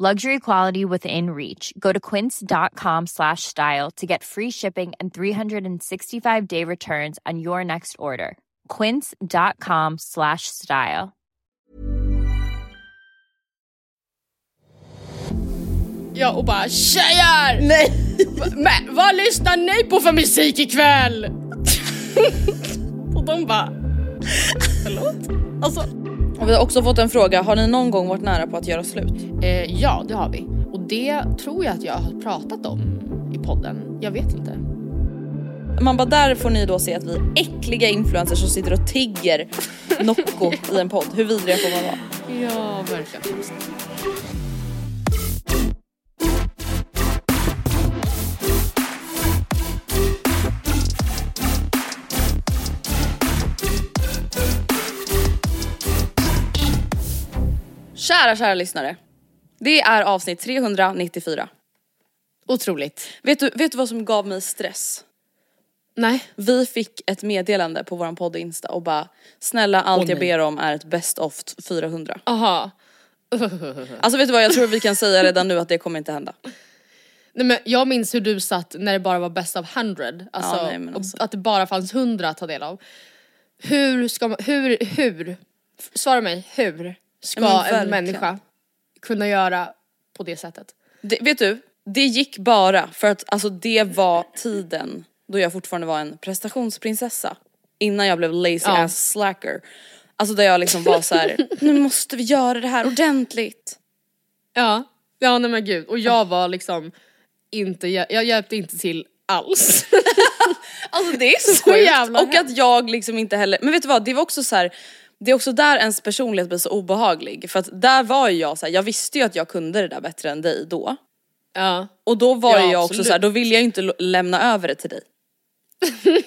Luxury quality within reach. Go to quince.com slash style to get free shipping and 365 day returns on your next order. Quince.com slash style. Ja, och bara tjejer! Nej! Men vad lyssnar ni på för musik ikväll? och de bara, förlåt? Alltså, Och vi har också fått en fråga, har ni någon gång varit nära på att göra slut? eh, ja det har vi. Och det tror jag att jag har pratat om i podden. Jag vet inte. Man bara där får ni då se att vi är äckliga influencers som sitter och tigger Nocco i en podd. Hur vidriga får man vara? Ja, verkligen. Kära kära lyssnare. Det är avsnitt 394. Otroligt. Vet du, vet du vad som gav mig stress? Nej. Vi fick ett meddelande på våran podd Insta och bara snälla allt Åh, jag ber om är ett best of 400. Aha. Alltså vet du vad jag tror vi kan säga redan nu att det kommer inte hända. Nej men jag minns hur du satt när det bara var best of 100. Alltså, Ja, nej, alltså. att det bara fanns 100 att ta del av. Hur ska man, hur, hur, svara mig, hur ska men en verkligen. människa kunna göra på det sättet? Det, vet du, det gick bara för att alltså det var tiden då jag fortfarande var en prestationsprinsessa. Innan jag blev lazy Ja. ass slacker. Alltså där jag liksom var så här: nu måste vi göra det här ordentligt. Ja, ja nej men gud. Och jag var liksom inte, jag hjälpte inte till alls. Alltså det är så, Så sjukt. Och att jag liksom inte heller, men vet du vad det var också så här. Det är också där ens personlighet blir så obehaglig för att där var ju jag så här, jag visste ju att jag kunde det där bättre än dig då. ja. Och då var Ja, ju jag också så här, då ville jag ju inte lämna över det till dig.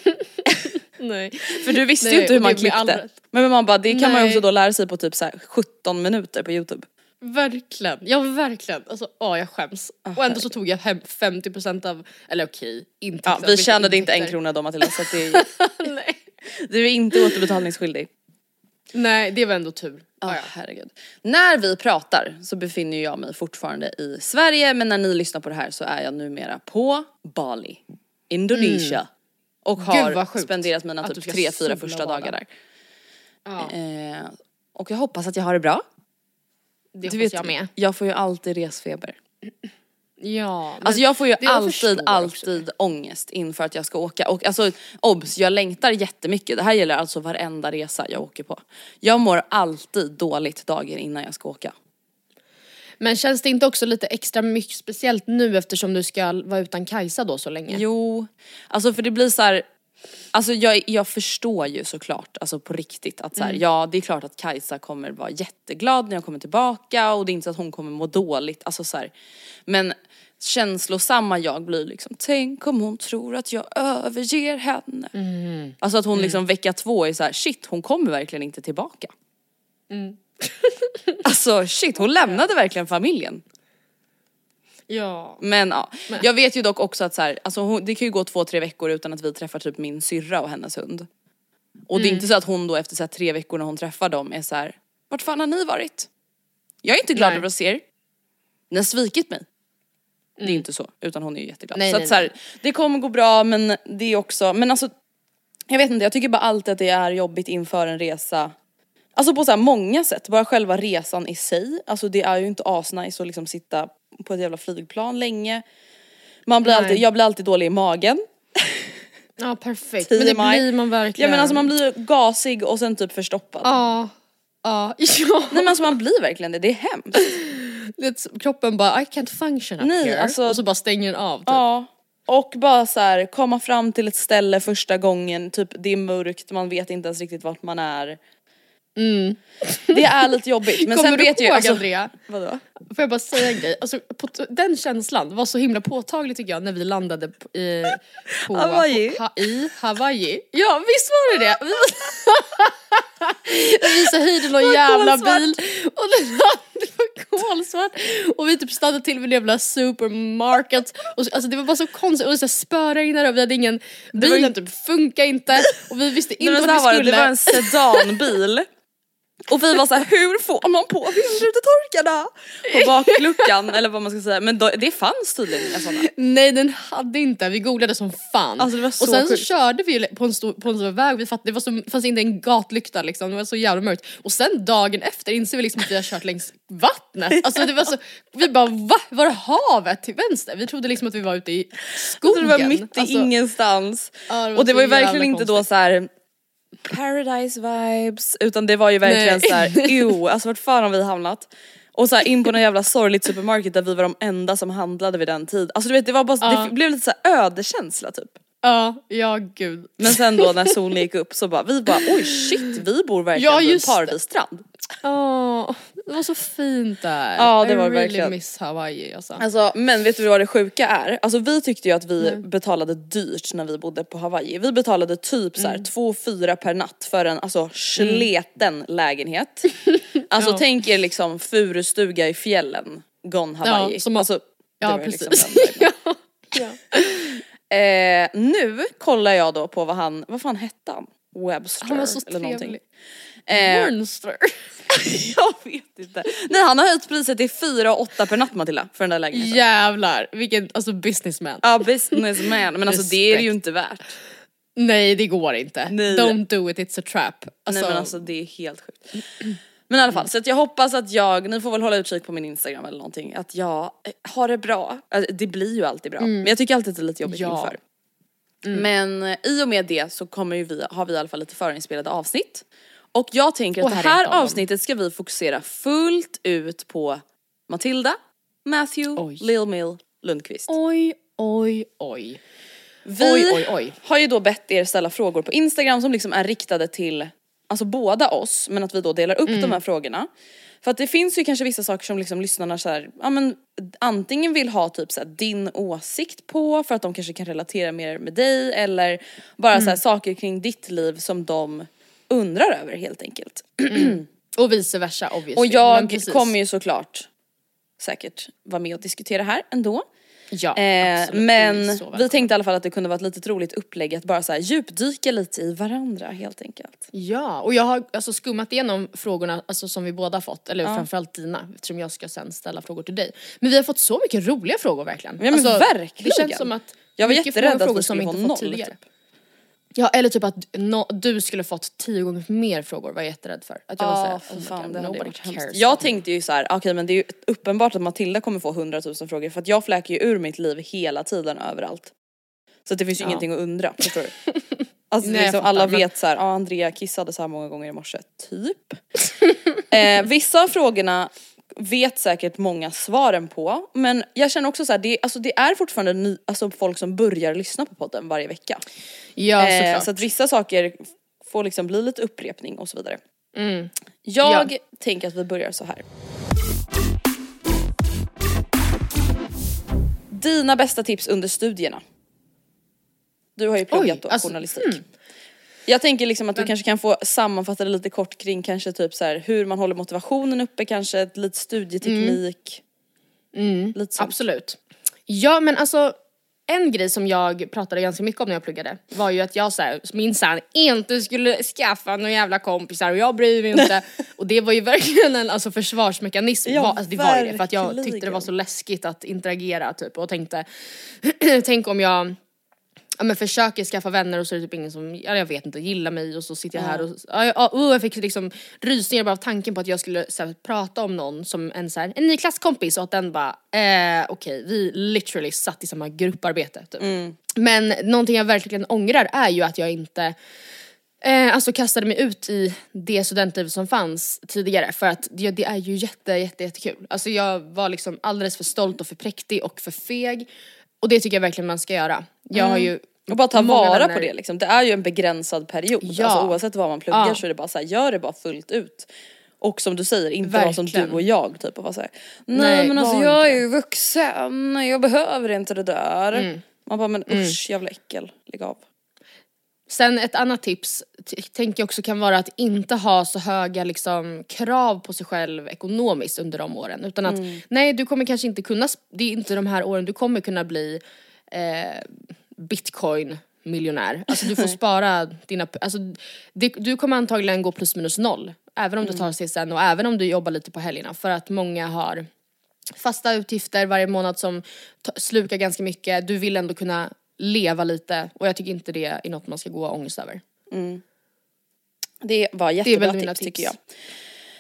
Nej. För du visste Nej, ju inte hur man klippte. Men man bara, det kan man ju Nej. också då lära sig på typ så här 17 minuter på youtube. Verkligen, ja verkligen. Alltså åh jag skäms. och ändå så tog jag hem 50% av, eller okej, inte Ja, vi tjänade inte en krona då Matilda så att det är, Nej. du är inte återbetalningsskyldig. Nej det var ändå tur. Ja, herregud. När vi pratar så befinner jag mig fortfarande i Sverige men när ni lyssnar på det här så är jag numera på Bali, Indonesia. Och Mm. Gud, har spenderat mina typ tre, fyra första och dagar där. Ja, Eh, och jag hoppas att jag har det bra. det Du hoppas vet, jag med. jag får ju alltid resfeber. Ja. Alltså jag får ju förstår alltid, också. alltid ångest inför att jag ska åka. Och alltså obs, jag längtar jättemycket. Det här gäller alltså varenda resa jag åker på. Jag mår alltid dåligt dagen innan jag ska åka. Men känns det inte också lite extra mycket speciellt nu eftersom du ska vara utan Kajsa då så länge? Jo, alltså för det blir så här. Alltså jag, jag förstår ju såklart, alltså på riktigt att så här, Mm. ja det är klart att Kajsa kommer vara jätteglad när jag kommer tillbaka och det är inte så att hon kommer må dåligt, alltså så här. Men känslosamma jag blir liksom, tänk om hon tror att jag överger henne. Mm. Alltså att hon liksom vecka två är så här, shit hon kommer verkligen inte tillbaka. Mm. alltså shit hon lämnade verkligen familjen. Ja. Men ja, jag vet ju dock också att så här, alltså hon, det kan ju gå två, tre veckor utan att vi träffar typ min syrra och hennes hund. Och det är inte så att hon då efter så här, tre veckor när hon träffar dem är så här, vart fan har ni varit? Jag är inte glad Nej. över att se er. Ni har svikit mig. Det är inte så, utan hon är ju jätteglad. Nej, så nej, att så här, det kommer gå bra men det är också, men alltså jag vet inte, jag tycker bara alltid att det är jobbigt inför en resa. Alltså på så här många sätt, bara själva resan i sig. Alltså det är ju inte asnice att liksom sitta på ett jävla flygplan länge. Man blir Nej. alltid, jag blir alltid dålig i magen. Ja perfekt. Men det blir man Ja verkligen. men alltså man blir gasig och sen typ förstoppad. Ja. Ja. ja. Nej men alltså man blir verkligen det, det är hemskt. Det, kroppen bara I can't function up Nej, here. alltså- och så bara stänger den av typ. Ja. Och bara så här, komma fram till ett ställe första gången, typ det är mörkt, man vet inte ens riktigt vart man är. Det är lite jobbigt men Kommer sen du vet ihåg jag alltså, Andrea? Vadå? Får jag bara säga en grej? Alltså, på, den känslan var så himla påtaglig tycker jag när vi landade på, i, på, Hawaii. På, ha, i Hawaii. Ja visst var det det? Vi, visade höjden någon jävla kolsvart. bil och den det var kolsvart och vi typ stannade till vid en jävla supermarket och så, alltså det var bara så konstigt och det så spöregnade och vi hade ingen, bilen typ funkar inte och vi visste Nej, inte så vart vi var det, skulle. det var en sedanbil. Och vi var så här, hur får man på vindrutetorkarna? På bakluckan eller vad man ska säga. Men då, det fanns tydligen inga sådana. Nej den hade inte, vi googlade som fan. Alltså, det var så och sen sjukt. så körde vi på en stor, på en stor väg, vi fattade, det var så, fanns inte en gatlykta liksom, det var så jävla mörkt. Och sen dagen efter inser vi liksom att vi har kört längs vattnet. Alltså det var så, vi bara va? Var det havet till vänster? Vi trodde liksom att vi var ute i skogen. Så det var mitt i Alltså, ingenstans. Ja, det var och det var ju verkligen inte då konstigt. så här paradise vibes utan det var ju verkligen Nej. så här, ew, alltså vart fan har vi hamnat? Och så här in på någon jävla sorgligt supermarket där vi var de enda som handlade vid den tid. Alltså du vet det var bara, Ja. det blev lite så här ödekänsla typ. Ja, ja gud. Men sen då när solen gick upp så bara, vi bara oj shit vi bor verkligen Ja, vid en paradisstrand. Det var så fint där. Ja, det I var really verkligen. miss Hawaii alltså. Alltså men vet du vad det sjuka är? Alltså vi tyckte ju att vi betalade dyrt när vi bodde på Hawaii. Vi betalade typ så här Mm. 2-4 per natt för en alltså sleten lägenhet. Alltså Ja. tänk er liksom furustuga i fjällen, gone Hawaii. Ja, som alltså, Ja liksom precis. viben. ja. eh, nu kollar jag då på vad han, vad fan hette han? Webster Han var så eller någonting. Eh, Monster. jag vet inte. Nej han har höjt priset till 4 och 8 per natt Matilda för den där lägenheten. Jävlar, vilken alltså businessman. Ja businessman men alltså det är det ju inte värt. Nej det går inte. Nej. Don't do it, it's a trap. Alltså, Nej men alltså det är helt sjukt. Men i alla fall, så att jag hoppas att jag, ni får väl hålla utkik på min instagram eller någonting, att jag eh, har det bra. Alltså, det blir ju alltid bra. Men jag tycker alltid att det är lite jobbigt Ja. inför. Men eh, i och med det så kommer ju vi, har vi i alla fall lite förinspelade avsnitt. Och jag tänker att Och det här är här avsnittet ska vi fokusera fullt ut på Matilda, Matthew, Oj. Lil Mill, Lundqvist. Oj, oj, oj. Vi Oj, oj, oj. har ju då bett er ställa frågor på Instagram som liksom är riktade till alltså båda oss men att vi då delar upp Mm. de här frågorna. För att det finns ju kanske vissa saker som liksom lyssnarna så här, ja men antingen vill ha typ så här, din åsikt på för att de kanske kan relatera mer med dig eller bara Mm. så här, saker kring ditt liv som de undrar över helt enkelt. Och vice versa obviously. Och jag kommer ju såklart säkert vara med och diskutera här ändå. Ja, Eh, men vi tänkte i alla fall att det kunde vara ett litet roligt upplägg att bara så här djupdyka lite i varandra helt enkelt. Ja, och jag har alltså skummat igenom frågorna alltså, som vi båda fått, eller framförallt dina eftersom jag ska sen ställa frågor till dig. Men vi har fått så mycket roliga frågor verkligen. Ja, men alltså, verkligen. Det känns som att Jag var jätterädd att vi som skulle inte få fått noll, typ. Ja eller typ att no, du skulle fått tio gånger mer frågor var jag jätterädd för. Att jag var såhär, oh fan, God, det hade varit hemskt. Jag tänkte ju så här, okej men det är ju uppenbart att Matilda kommer få 100 000 frågor för att jag fläker ju ur mitt liv hela tiden överallt. Så det finns ju Ja. ingenting att undra, förstår du? Alltså Nej, liksom, alla vet så här, ja Andrea kissade så här många gånger i morse, typ. eh, vissa av frågorna vet säkert många svaren på. Men jag känner också så här, det, alltså det är fortfarande ny, alltså folk som börjar lyssna på podden varje vecka. Ja Eh, såklart. så att vissa saker får liksom bli lite upprepning och så vidare. Mm. Jag tänker att vi börjar så här. Dina bästa tips under studierna? Du har ju pluggat Oj, då, alltså, journalistik. Jag tänker liksom att du kanske kan få sammanfatta det lite kort kring kanske typ så här hur man håller motivationen uppe kanske, lite studieteknik. Lite sånt. Absolut. Ja men alltså en grej som jag pratade ganska mycket om när jag pluggade var ju att jag såhär minsann inte skulle skaffa några jävla kompisar och jag bryr mig inte. och det var ju verkligen en alltså, försvarsmekanism. Ja, var, alltså, det var ju det för att jag tyckte det var så läskigt att interagera typ och tänkte tänk om jag Ja men försöker skaffa vänner och så är det typ ingen som, ja, jag vet inte, gillar mig och så sitter jag här och, ja, ja, oh, jag fick liksom rysningar bara av tanken på att jag skulle här, prata om någon som en så här, en ny klasskompis och att den bara, eh, okej vi literally satt i samma grupparbete typ. Men någonting jag verkligen ångrar är ju att jag inte Eh, alltså kastade mig ut i det studentliv som fanns tidigare för att det, det är ju jätte, jätte, jättekul. Alltså jag var liksom alldeles för stolt och för präktig och för feg. Och det tycker jag verkligen man ska göra. Jag har ju Och bara ta vara vänner- på det liksom. Det är ju en begränsad period. Ja. Alltså oavsett vad man pluggar Ja. så är det bara så här, gör det bara fullt ut. Och som du säger, inte vara som du och jag typ och vara såhär Nej, Nej, men alltså var jag är inte ju vuxen, jag behöver inte det där. Mm. Man bara men usch jävla äckel, lägg av. Sen ett annat tips tänker jag också kan vara att inte ha så höga liksom, krav på sig själv ekonomiskt under de åren. Utan att nej du kommer kanske inte kunna, det är inte de här åren du kommer kunna bli eh, bitcoin miljonär. Alltså du får spara dina, alltså det, du kommer antagligen gå plus minus noll. Även om du tar CSN och även om du jobbar lite på helgerna. För att många har fasta utgifter varje månad som slukar ganska mycket. Du vill ändå kunna leva lite och jag tycker inte det är något man ska gå ångest över. Det var jättebra väl mina tips, tycker tips.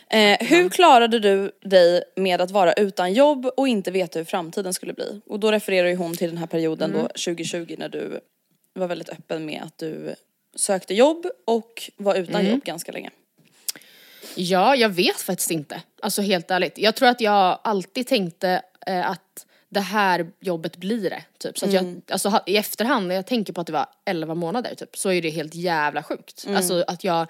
jag. Eh, hur klarade du dig med att vara utan jobb och inte veta hur framtiden skulle bli? Och då refererar ju hon till den här perioden Mm. då 2020 när du var väldigt öppen med att du sökte jobb och var utan Mm. jobb ganska länge. Ja, jag vet faktiskt inte. Alltså helt ärligt. Jag tror att jag alltid tänkte eh, att det här jobbet blir det. Typ. Så att jag, alltså, ha- i efterhand när jag tänker på att det var 11 månader typ, så är det helt jävla sjukt. Alltså att jag,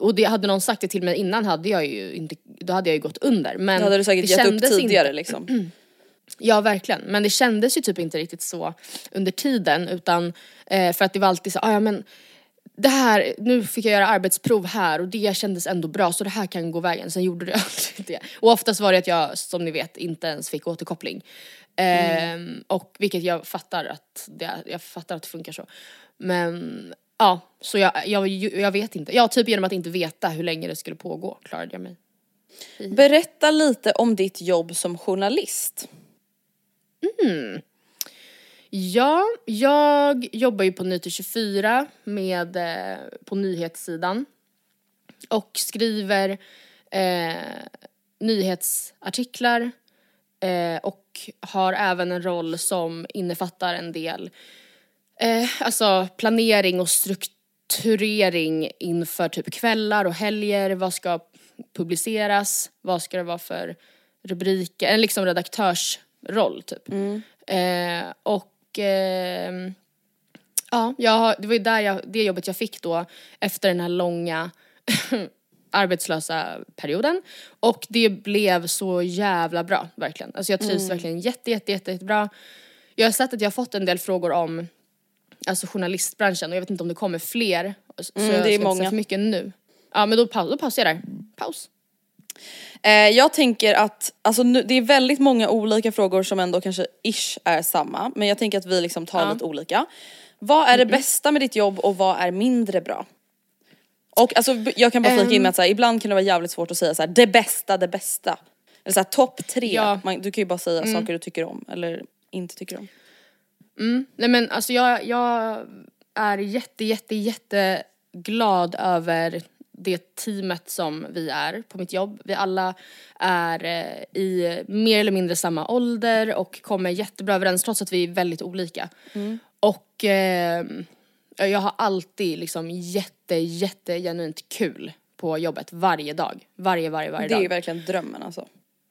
och det hade någon sagt det till mig innan hade jag ju inte, då hade jag ju gått under. Men Då hade du säkert det gett upp tidigare Inte, liksom. Ja verkligen, men det kändes ju typ inte riktigt så under tiden utan eh, för att det var alltid så, ah, ja men det här, nu fick jag göra arbetsprov här och det kändes ändå bra så det här kan gå vägen. Sen gjorde det aldrig det. Och oftast var det att jag, som ni vet, inte ens fick återkoppling. Ehm, och vilket jag fattar att det, jag fattar att det funkar så. Men ja, så jag, jag, jag vet inte. Ja, typ genom att inte veta hur länge det skulle pågå klarade jag mig. Berätta lite om ditt jobb som journalist. Ja, jag jobbar ju på Nyheter 24 med, eh, på nyhetssidan och skriver eh, nyhetsartiklar eh, och har även en roll som innefattar en del eh, alltså planering och strukturering inför typ kvällar och helger. Vad ska publiceras? Vad ska det vara för rubriker? En liksom redaktörsroll typ. Eh, och ehm, ja, jag det var ju där jag, det jobbet jag fick då efter den här långa arbetslösa perioden. Och det blev så jävla bra, verkligen. Alltså jag trivs verkligen jätte, jätte, jätte, jättebra. Jag har sett att jag har fått en del frågor om alltså journalistbranschen och jag vet inte om det kommer fler. Så Mm, jag det är ska inte många. säga för mycket nu. Ja men då, paus, då pausar jag där. Paus. Eh, jag tänker att, alltså nu, det är väldigt många olika frågor som ändå kanske ish är samma. Men jag tänker att vi liksom tar Ja. Mm, lite olika. Vad är det bästa med ditt jobb och vad är mindre bra? Och alltså jag kan bara flika in Ehm. med att så här, ibland kan det vara jävligt svårt att säga så här, det bästa, det bästa. Eller såhär topp tre. Ja. Mm. Man, du kan ju bara säga saker du tycker om eller inte tycker om. Nej men alltså jag, jag är jätte, jätte, jätte glad över det teamet som vi är på mitt jobb. Vi alla är eh, i mer eller mindre samma ålder och kommer jättebra överens trots att vi är väldigt olika. Och eh, jag har alltid liksom jätte, jätte genuint kul på jobbet varje dag. Varje, varje, varje Det är dag. ju verkligen drömmen alltså.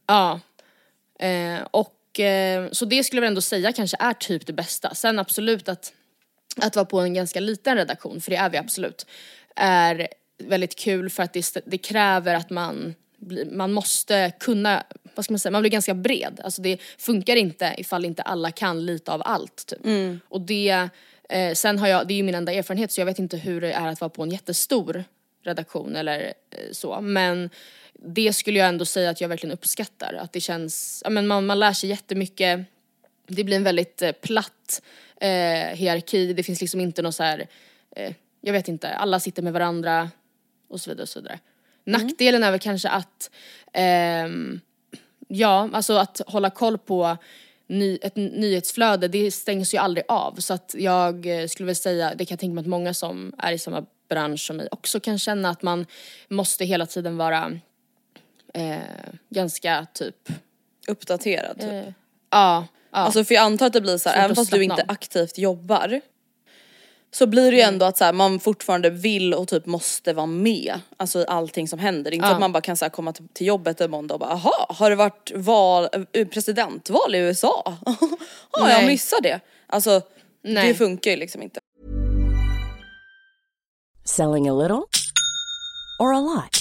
Ja. Eh, och eh, så det skulle jag ändå säga kanske är typ det bästa. Sen absolut att, att vara på en ganska liten redaktion, för det är vi absolut, är väldigt kul för att det, det kräver att man man måste kunna, vad ska man säga, man blir ganska bred. Alltså det funkar inte ifall inte alla kan lite av allt typ. Och det, eh, sen har jag, det är ju min enda erfarenhet så jag vet inte hur det är att vara på en jättestor redaktion eller eh, så. Men det skulle jag ändå säga att jag verkligen uppskattar. Att det känns, ja men man, man lär sig jättemycket. Det blir en väldigt eh, platt eh, hierarki. Det finns liksom inte något så här, eh, jag vet inte, alla sitter med varandra och så vidare och så vidare. Nackdelen är väl kanske att, ehm, ja, alltså att hålla koll på ny, ett nyhetsflöde, det stängs ju aldrig av. Så att jag eh, skulle väl säga, det kan jag tänka mig att många som är i samma bransch som mig också kan känna att man måste hela tiden vara eh, ganska typ, Uppdaterad typ. eh, ja, ja. Alltså för jag antar att det blir så här, även fast du inte av. Aktivt jobbar så blir det ju ändå att så här, man fortfarande vill och typ måste vara med alltså i allting som händer. Inte Ja. att man bara kan så här, komma till, till jobbet en måndag och bara aha, har det varit val, eh, presidentval i USA? Har jag Nej. missat det? Alltså Nej. det funkar ju liksom inte. Selling a little or a lot?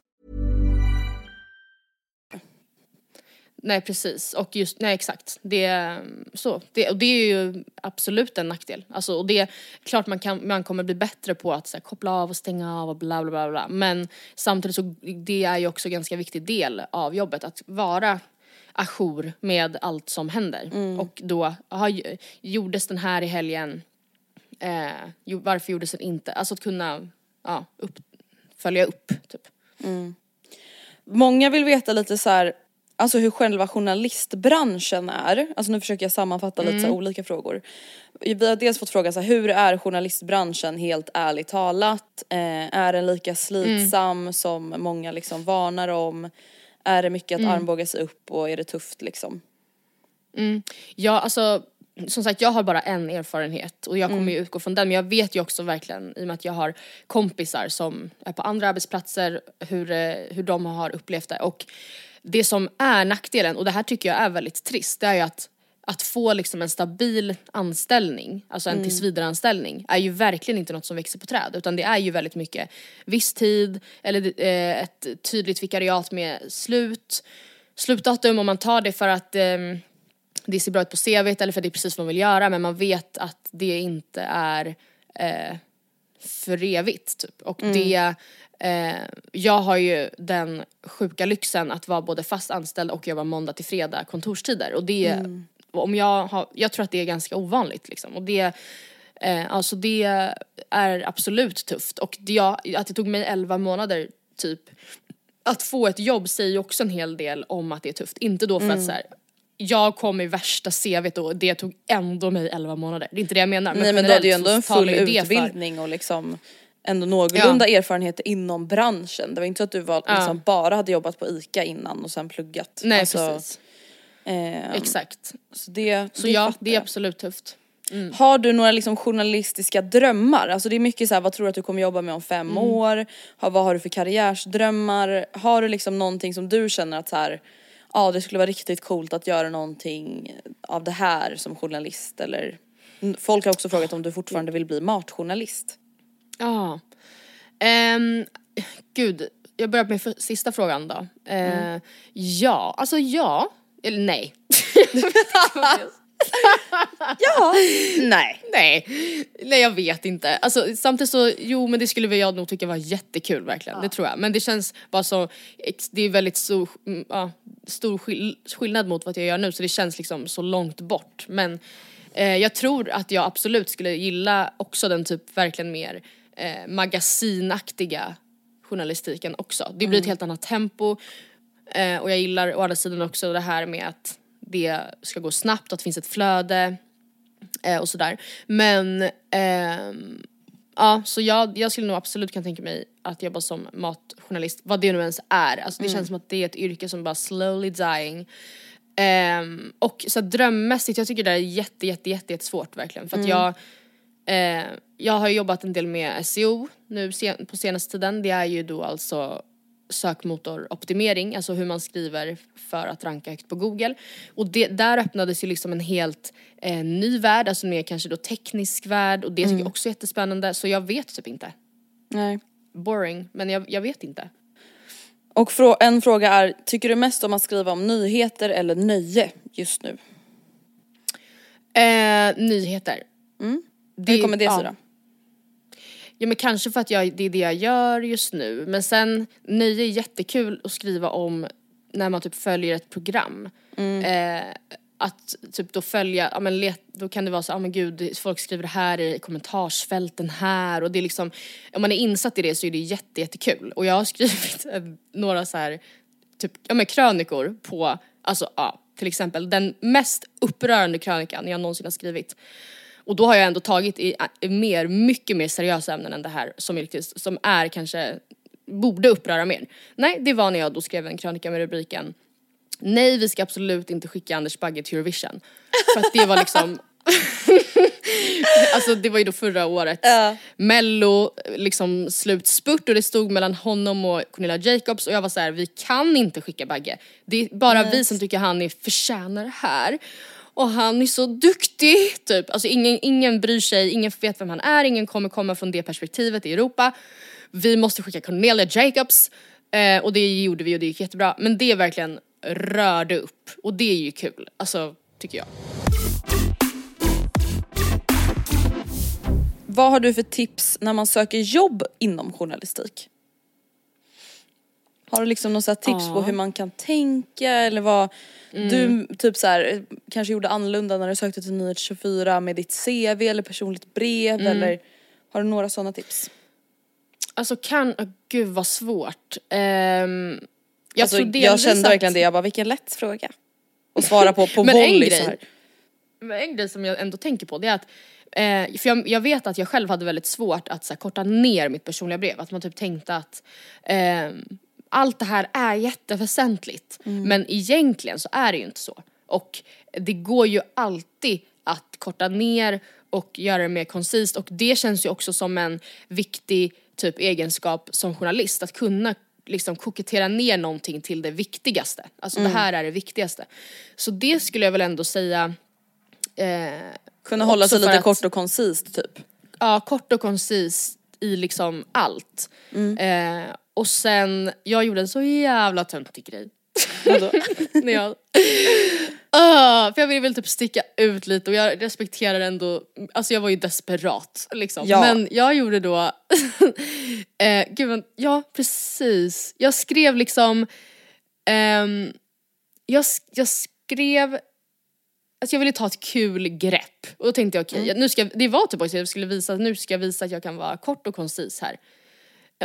Nej precis, och just, nej exakt. Det, så. Det, och det är ju absolut en nackdel. Alltså, och det är klart man, kan, man kommer bli bättre på att så här, koppla av och stänga av och bla bla bla bla. Men samtidigt så det är ju också en ganska viktig del av jobbet att vara ajour med allt som händer. Och då, aha, gjordes den här i helgen, eh, varför gjordes den inte? Alltså att kunna ja, upp, följa upp typ. Många vill veta lite så här, alltså hur själva journalistbranschen är. Alltså nu försöker jag sammanfatta lite så här olika frågor. Vi har dels fått fråga så här, hur är journalistbranschen helt ärligt talat? Eh, är den lika slitsam som många liksom varnar om? Är det mycket att armbåga sig upp och är det tufft liksom? Ja, alltså som sagt jag har bara en erfarenhet och jag kommer ju utgå från den men jag vet ju också verkligen i och med att jag har kompisar som är på andra arbetsplatser hur, eh, hur de har upplevt det och det som är nackdelen och det här tycker jag är väldigt trist det är ju att att få liksom en stabil anställning, alltså en tillsvidareanställning, är ju verkligen inte något som växer på träd utan det är ju väldigt mycket visstid eller eh, ett tydligt vikariat med slut, slutdatum om man tar det för att ehm, det ser bra ut på CVt eller för att det är precis vad man vill göra men man vet att det inte är eh, för evigt typ. Och det, eh, jag har ju den sjuka lyxen att vara både fast anställd och jobba måndag till fredag kontorstider och det, om jag har, jag tror att det är ganska ovanligt liksom och det Eh, alltså det är absolut tufft och det, jag, att det tog mig 11 månader typ att få ett jobb säger ju också en hel del om att det är tufft. Inte då för att så här, jag kom i värsta CVt och det tog ändå mig 11 månader. Det är inte det jag menar. Nej men du hade ju ändå en full utbildning och liksom ändå någorlunda erfarenhet inom branschen. Det var inte så att du var, Ja. liksom, bara hade jobbat på ICA innan och sen pluggat. Nej Alltså, precis, ehm, exakt. Så det, Så det ja, det är absolut tufft. Mm. Har du några liksom journalistiska drömmar? Alltså det är mycket så här, vad tror du att du kommer jobba med om fem Mm. år? Har, vad har du för karriärsdrömmar? Har du liksom någonting som du känner att så här, ja det skulle vara riktigt coolt att göra någonting av det här som journalist eller Folk har också frågat om du fortfarande vill bli matjournalist. Ja. Ehm, gud, jag börjar med sista frågan då. Eh, Ja, alltså ja. Eller nej. Ja, nej. nej. Nej jag vet inte. Alltså samtidigt så, jo men det skulle jag nog tycka var jättekul verkligen. Det tror jag. Men det känns bara så, det är väldigt stor, mm, ja, stor skill- skillnad mot vad jag gör nu så det känns liksom så långt bort. Men eh, jag tror att jag absolut skulle gilla också den typ verkligen mer eh, magasinaktiga journalistiken också. Det blir ett helt annat tempo eh, och jag gillar å andra sidan också det här med att det ska gå snabbt, att det finns ett flöde eh, och sådär. Men ehm, ja, så jag, jag skulle nog absolut kunna tänka mig att jobba som matjournalist, vad det nu ens är. Alltså det känns som att det är ett yrke som bara slowly dying. Ehm, och så drömmässigt, jag tycker det är jätte, jätte, jätte, jätte svårt verkligen. För att jag, eh, jag har jobbat en del med SEO nu sen, på senaste tiden. Det är ju då alltså sökmotoroptimering, alltså hur man skriver för att ranka högt på google. Och det, där öppnades ju liksom en helt eh, ny värld, alltså mer kanske då teknisk värld och det tycker jag också är jättespännande. Så jag vet typ inte. nej. Boring, men jag, jag vet inte. Och frå- en fråga är, tycker du mest om att skriva om nyheter eller nöje just nu? Eh, nyheter. Det- Hur kommer det sig ja. då? Ja men kanske för att jag, det är det jag gör just nu. Men sen, nöje är jättekul att skriva om när man typ följer ett program. Eh, att typ då följa, ja men let, då kan det vara så, ja men gud folk skriver det här i kommentarsfälten här och det är liksom, om man är insatt i det så är det jätte, jättekul. Och jag har skrivit eh, några så här typ, ja men krönikor på, alltså ja, till exempel den mest upprörande krönikan jag någonsin har skrivit. Och då har jag ändå tagit i, mer, mycket mer seriösa ämnen än det här som riktigt- som är kanske, borde uppröra mer. Nej, det var när jag då skrev en krönika med rubriken Nej, vi ska absolut inte skicka Anders Bagge till Eurovision. För att det var liksom Alltså det var ju då förra året. Mello, liksom slutspurt och det stod mellan honom och Cornelia Jacobs och jag var så här: vi kan inte skicka Bagge. Det är bara vi som tycker han är förtjänar det här. Och han är så duktig, typ. Alltså ingen, ingen bryr sig, ingen vet vem han är, ingen kommer komma från det perspektivet i Europa. Vi måste skicka Cornelia Jacobs. Eh, och det gjorde vi och det gick jättebra. Men det verkligen rörde upp och det är ju kul, alltså tycker jag. Vad har du för tips när man söker jobb inom journalistik? Har du liksom här tips på hur man kan tänka eller vad du typ så här, kanske gjorde annorlunda när du sökte till Nyhet 24 med ditt CV eller personligt brev eller har du några sådana tips? Alltså kan, oh, gud vad svårt. Ehm, jag alltså, jag kände att- verkligen det, jag bara vilken lätt fråga. Och svara på på volley så här. Men en grej som jag ändå tänker på det är att Eh, för jag, jag vet att jag själv hade väldigt svårt att så här, korta ner mitt personliga brev. Att man typ tänkte att ehm, allt det här är jätteväsentligt. Men egentligen så är det ju inte så. Och det går ju alltid att korta ner och göra det mer koncist och det känns ju också som en viktig typ egenskap som journalist. Att kunna liksom kokettera ner någonting till det viktigaste. Alltså det här är det viktigaste. Så det skulle jag väl ändå säga eh, Kunna hålla sig lite att- kort och koncist typ. ja, kort och koncist i liksom allt. Eh, och sen, jag gjorde en så jävla töntig grej. När jag, Ah, för jag ville väl typ sticka ut lite och jag respekterar ändå, alltså jag var ju desperat liksom. Ja. Men jag gjorde då, eh, gud vad- ja precis. Jag skrev liksom, ehm, jag, jag skrev Alltså jag ville ta ett kul grepp och då tänkte jag okej, Mm. nu ska, det var typ också jag skulle visa, nu ska jag visa att jag kan vara kort och koncis här.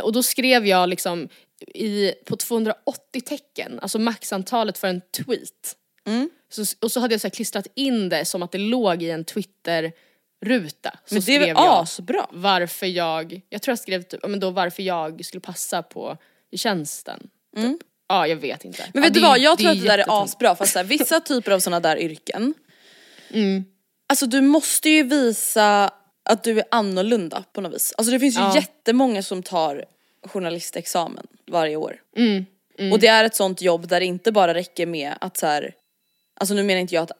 Och då skrev jag liksom i, på 280 tecken, alltså maxantalet för en tweet. Mm. Så, och så hade jag så klistrat in det som att det låg i en Twitter-ruta. Så Men det är väl asbra? varför jag, jag tror jag skrev typ, men då varför jag skulle passa på i tjänsten. Typ. Ja jag vet inte. Mm. Men ja, vet du det- vad, jag tror att det där är asbra för så här, vissa typer av sådana där yrken Alltså du måste ju visa att du är annorlunda på något vis. Alltså det finns ju Ja. jättemånga som tar journalistexamen varje år. Mm, Och det är ett sånt jobb där det inte bara räcker med att så här, alltså nu menar inte jag att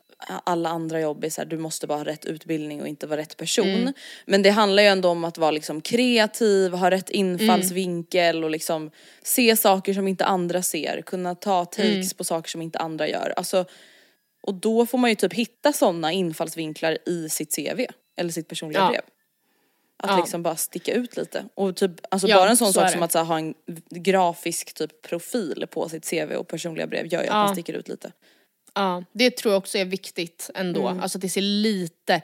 alla andra jobb är så här, du måste bara ha rätt utbildning och inte vara rätt person. Mm. Men det handlar ju ändå om att vara liksom kreativ, ha rätt infallsvinkel och liksom se saker som inte andra ser, kunna ta takes Mm. på saker som inte andra gör. Alltså, och då får man ju typ hitta sådana infallsvinklar i sitt CV eller sitt personliga Ja. brev. Att Ja. liksom bara sticka ut lite. Och typ, alltså Ja, bara en sån så sak som att här, ha en grafisk typ profil på sitt CV och personliga brev gör ju att man sticker ut lite. Ja, det tror jag också är viktigt ändå. Mm. Alltså att det ser lite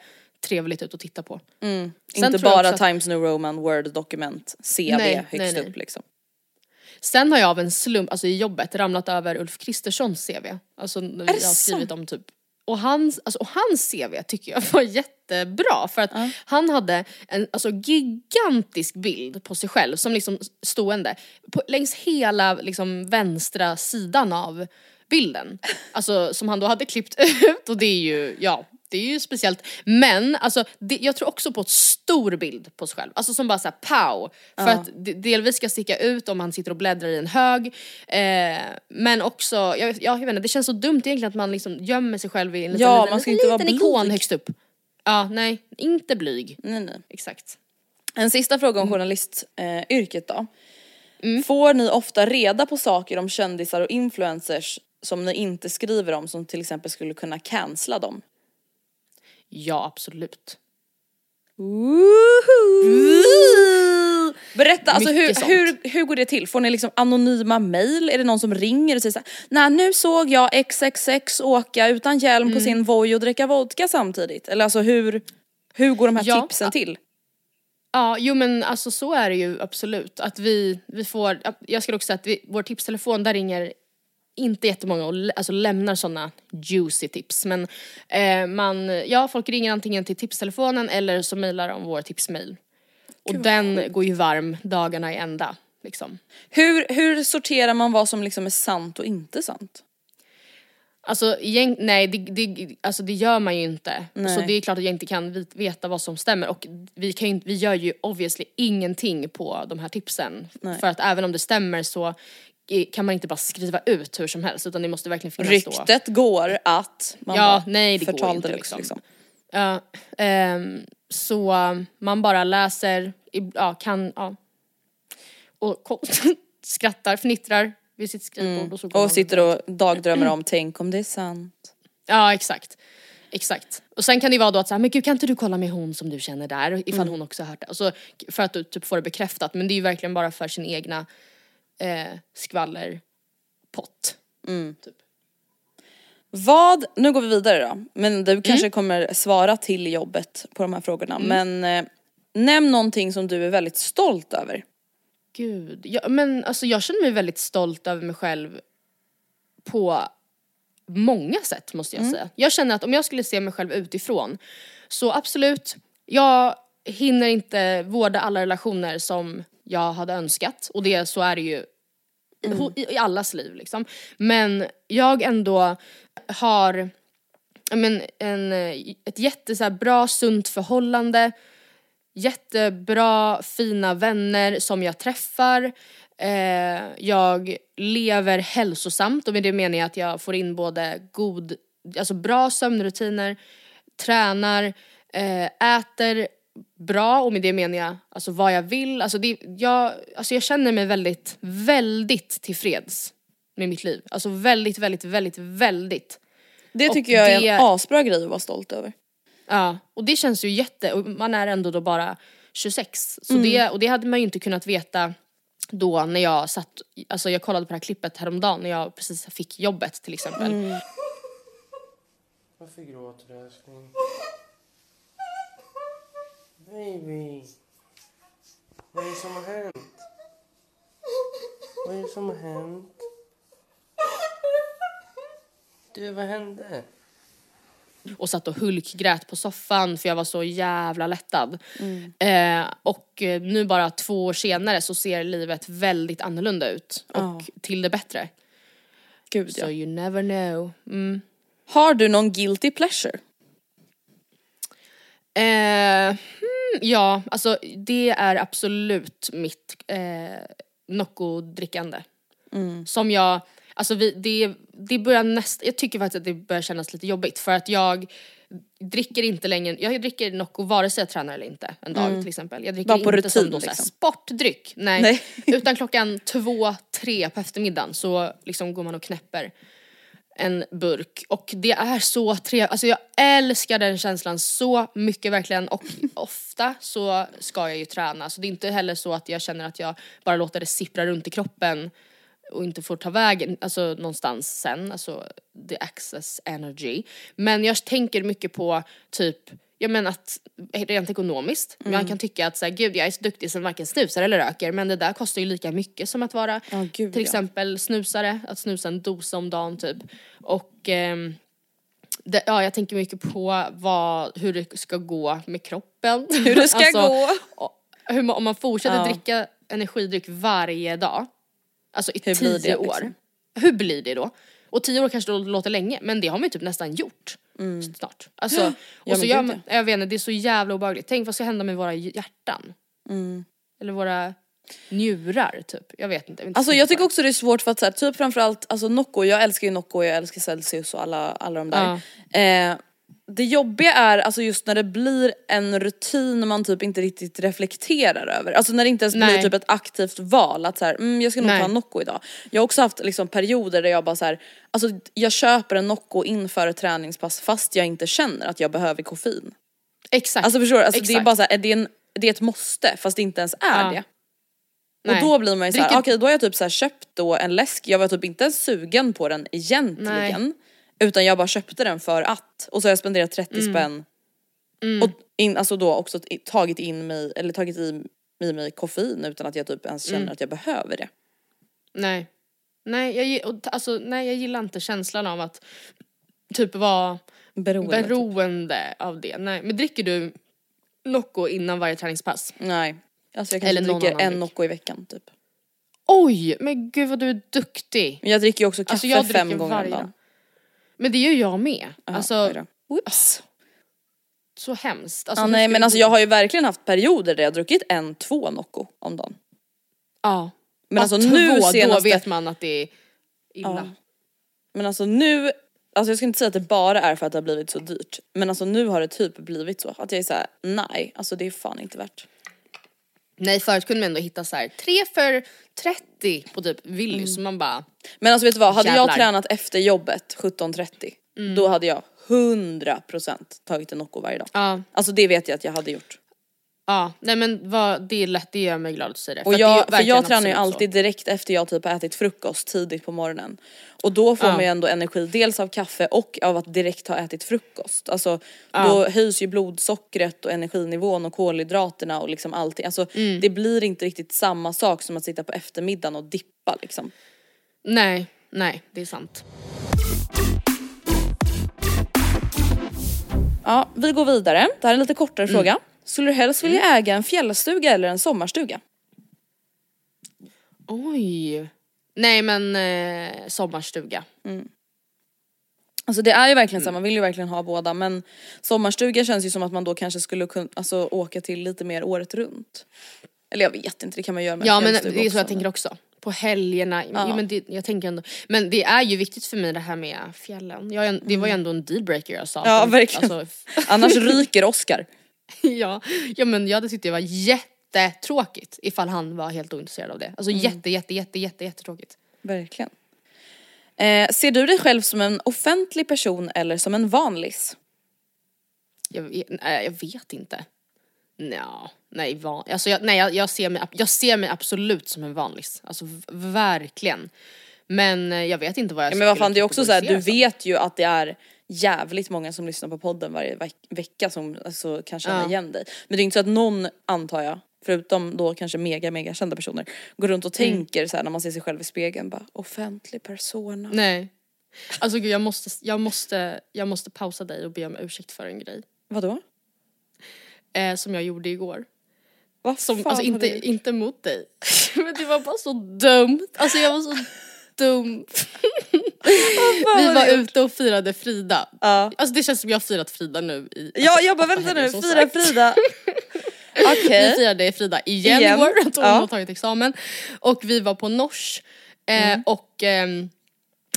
trevligt ut att titta på. Sen Inte bara att- Times New Roman, Word dokument, CV Nej, högst nej, nej. upp liksom. Sen har jag av en slump, alltså i jobbet, ramlat över Ulf Kristerssons CV. Alltså när vi har skrivit om typ och hans, alltså, och hans CV tycker jag var jättebra för att han hade en alltså, gigantisk bild på sig själv som liksom stående på, längs hela liksom, vänstra sidan av bilden. Alltså som han då hade klippt ut och det är ju, ja det är ju speciellt. Men alltså, det, jag tror också på ett stor bild på sig själv. Alltså som bara såhär pow. För att det, delvis ska sticka ut om man sitter och bläddrar i en hög. Eh, men också, jag, vet- ja, jag vet inte, det känns så dumt egentligen att man liksom gömmer sig själv i en liten, Ja, liten, man ska liten, inte vara liten ikon blyg. högst upp. Ja, nej, inte blyg. Nej, nej. Exakt. En sista fråga Mm. om journalistyrket eh, då. Får ni ofta reda på saker om kändisar och influencers som ni inte skriver om som till exempel skulle kunna cancella dem? Ja, absolut. Berätta, alltså hur, Mycket hur, hur går det till? Får ni liksom anonyma mail? Är det någon som ringer och säger såhär, nej nu såg jag XXX åka utan hjälm Mm. på sin Voi och dricka vodka samtidigt? Eller alltså hur, hur går de här Ja. tipsen till? Ja, jo men alltså så är det ju absolut. Att vi, vi får, jag skulle också säga att vi, vår tipstelefon, där ringer inte jättemånga och alltså lämnar sådana juicy tips. Men eh, man, ja folk ringer antingen till tipstelefonen eller så mejlar de vår tipsmail. Och den går ju varm dagarna i ända. Liksom. Hur, hur sorterar man vad som liksom är sant och inte sant? Alltså egent, nej det, det, alltså det gör man ju inte. Nej. Så det är klart att jag inte kan veta vad som stämmer och vi, kan ju, vi gör ju obviously ingenting på de här tipsen. Nej. För att även om det stämmer så kan man inte bara skriva ut hur som helst utan det måste verkligen finnas då. Ryktet går att man Ja, bara, nej det går inte deluxe, liksom. Ja, ehm, så um, man bara läser, ja kan, ja. Och skrattar, fnittrar vid sitt skrivbord och så går man Mm. Och sitter och dagdrömmer om, tänk om det är sant. Ja exakt. Exakt. Och sen kan det ju vara då att så här, men gud kan inte du kolla med hon som du känner där ifall hon också har hört det. Och så, för att du typ får det bekräftat men det är ju verkligen bara för sin egna eh, skvallerpott. Typ. Vad, nu går vi vidare då, men du Mm. kanske kommer svara till jobbet på de här frågorna. Men eh, nämn någonting som du är väldigt stolt över. Gud, ja, men alltså jag känner mig väldigt stolt över mig själv på många sätt måste jag säga. Jag känner att om jag skulle se mig själv utifrån så absolut, jag hinner inte vårda alla relationer som jag hade önskat och det, så är det ju ho- i, i allas liv liksom. Men jag ändå har men, en, eh, ett jätte så här, bra sunt förhållande jättebra, fina vänner som jag träffar. Eh, jag lever hälsosamt och med det menar jag att jag får in både god, alltså bra sömnrutiner, tränar, eh, äter bra och med det menar jag alltså vad jag vill. Alltså, det, jag, alltså jag känner mig väldigt, väldigt tillfreds med mitt liv. Alltså väldigt, väldigt, väldigt, väldigt. Det Och tycker jag är det- en asbra grej att vara stolt över. Ja, och det känns ju jätte, och man är ändå då bara 26. Så Mm. det, och det hade man ju inte kunnat veta då när jag satt, alltså jag kollade på det här klippet häromdagen när jag precis fick jobbet till exempel. Mm. Varför gråter du älskling? Baby. Vad är det som har hänt? Vad är det som har hänt? Du, vad hände? Och satt och hulkgrät på soffan för jag var så jävla lättad. Mm. Eh, och eh, nu bara två år senare så ser livet väldigt annorlunda ut. Och Ja. till det bättre. Gud So ja. you never know. Mm. Har du någon guilty pleasure? Eh, hmm, ja, alltså det är absolut mitt eh, Nocco-drickande. Mm. Som jag, alltså vi, det, det börjar nästan, jag tycker faktiskt att det börjar kännas lite jobbigt för att jag dricker inte längre, jag dricker Nocco vare sig jag tränar eller inte en dag till exempel. Jag dricker Mm. Bara på inte som rutin, då, såhär, liksom. sportdryck, nej. Nej. Utan klockan två, tre på eftermiddagen så liksom går man och knäpper en burk. Och det är så trevligt, alltså jag älskar den känslan så mycket verkligen. Och ofta så ska jag ju träna. Så det är inte heller så att jag känner att jag bara låter det sippra runt i kroppen och inte får ta vägen alltså någonstans sen, alltså the access energy. Men jag tänker mycket på typ, jag menar att rent ekonomiskt, Mm. man kan tycka att så här, gud jag är så duktig som varken snusar eller röker men det där kostar ju lika mycket som att vara Ja, gud, till ja. exempel snusare, att snusa en dosa om dagen typ. Och ehm, det, ja, jag tänker mycket på vad, hur det ska gå med kroppen. Hur det ska gå. och Hur, om man fortsätter Ja. dricka energidryck varje dag, alltså i Hur tio det, år. liksom? Hur blir det då? Och tio år kanske låter länge, men det har man ju typ nästan gjort snart. Alltså, Mm. Ja, och så gör man, jag vet inte, det är så jävla obehagligt. Tänk vad ska hända med våra hjärtan? Mm. Eller våra njurar typ. Jag vet inte. jag inte Alltså jag tycker också det är svårt för att så här, typ framförallt alltså Nocco, jag älskar ju Nocco, jag älskar Celsius och alla, alla de där. Eh, det jobbiga är alltså just när det blir en rutin man typ inte riktigt reflekterar över. Alltså när det inte ens Nej. blir typ ett aktivt val att så här, mm, jag ska nog Nej. ta en Nocco idag. Jag har också haft liksom perioder där jag bara så här, alltså jag köper en Nocco inför ett träningspass fast jag inte känner att jag behöver koffein. Exakt. Alltså förstår du? Alltså, det är bara så här, det, är en, det är ett måste fast det inte ens är Ja. det. Nej. Och då blir man ju såhär, Dricker- okej då har jag typ så köpt då en läsk, jag var typ inte ens sugen på den egentligen. Utan jag bara köpte den för att. Och så har jag spenderat 30 Mm. spänn. Och in, alltså då också tagit in mig, eller tagit i, i mig koffein utan att jag typ ens Mm. känner att jag behöver det. Nej. Nej jag, alltså, nej, jag gillar inte känslan av att typ vara Beroende. typ. beroende av det. Nej. Men dricker du Nocco innan varje träningspass? Nej. Alltså jag Eller kanske någon dricker en. Nocco i veckan typ. Oj, men gud vad du är duktig. Men jag dricker ju också kaffe Alltså fem gånger om dagen. Men det gör jag med. Jaha, alltså då. Så hemskt. Alltså, Ja, nej men alltså jag har ju verkligen haft perioder där jag druckit en, två Nocco om dagen. Ja. Men Ja, alltså två, nu då senaste... vet man att det är illa. Ja. Men alltså nu, alltså jag ska inte säga att det bara är för att det har blivit så dyrt. Men alltså nu har det typ blivit så att jag är såhär, nej alltså det är fan inte värt. Nej förut kunde man ändå hitta så här 3 för 30 på typ Willys Mm. så man bara Men alltså vet du vad, hade Jävlar. jag tränat efter jobbet 17.30 då hade jag 100% tagit en Nocco varje dag. ja Alltså det vet jag att jag hade gjort. Ja nej men vad, det är lätt det gör mig glad att säga det. Och det är jag, för verkligen jag tränar ju alltid direkt efter jag typ har ätit frukost tidigt på morgonen. Och då får Ja. man ju ändå energi dels av kaffe och av att direkt ha ätit frukost. Alltså då höjs ju blodsockret och energinivån och kolhydraterna och liksom allting. Alltså Mm. det blir inte riktigt samma sak som att sitta på eftermiddagen och dippa liksom. så. Nej, nej det är sant. Ja, vi går vidare. Det här är en lite kortare Mm. fråga. Skulle du helst vilja äga en fjällstuga eller en sommarstuga? Oj. Nej men eh, sommarstuga. Alltså det är ju verkligen Mm. så, här, man vill ju verkligen ha båda men sommarstuga känns ju som att man då kanske skulle kunna alltså, åka till lite mer året runt. Eller jag vet inte, det kan man göra med Ja en men det är så också, jag tänker också. På helgerna, Ja. ja. men det, jag tänker ändå, men det är ju viktigt för mig det här med fjällen. Jag, det var ju ändå en dealbreaker jag sa. Mm. Ja, verkligen. Alltså, Annars ryker Oscar. ja, ja men jag hade tyckt det var jättetråkigt ifall han var helt ointresserad av det. Alltså Mm. jätte jätte jätte jätte jättetråkigt. Verkligen. Eh, ser du dig själv som en offentlig person eller som en vanlis? Jag, vet- nej, jag vet inte. Nja, nej, van, alltså jag, nej jag, jag, ser mig, jag ser mig absolut som en vanlis. Alltså verkligen. Men eh, jag vet inte vad jag Ja, men vad fan det är också så här, du vet ju att det är jävligt många som lyssnar på podden varje veck- vecka som alltså, kan känna Ja. igen dig. Men det är inte så att någon, antar jag, förutom då kanske mega mega kända personer, går runt och Mm. tänker så här när man ser sig själv i spegeln bara offentlig persona. Nej. Alltså gud jag måste, jag måste, jag måste pausa dig och be om ursäkt för en grej. Vadå? Eh, som jag gjorde igår. Vad Som, alltså du inte, inte mot dig. Men det var bara så dumt. Alltså jag var så dum. Vi vad var ute och firade Frida. Ja. Alltså det känns som jag har firat Frida nu i... Ja alltså, jag bara vänta nu, fira sagt. Frida. Vi Okej. firade Frida igen, Igen. igår, att hon Ja. har tagit examen. Och vi var på Nors. Eh, Mm. Och ehm,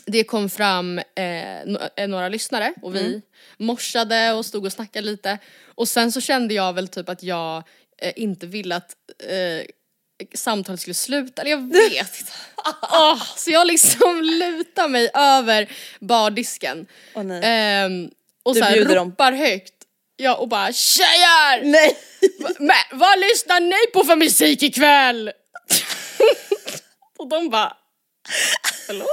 det kom fram eh, eh, några lyssnare och vi Mm. morsade och stod och snackade lite. Och sen så kände jag väl typ att jag eh, inte ville att eh, samtalet skulle sluta, eller jag vet inte. Åh, så jag liksom lutar mig över bardisken. Nej. Ehm, och Du så här, bjuder dem. ropar högt. Ja och bara tjejer! Nej. Men vad lyssnar ni på för musik ikväll? och de bara, förlåt?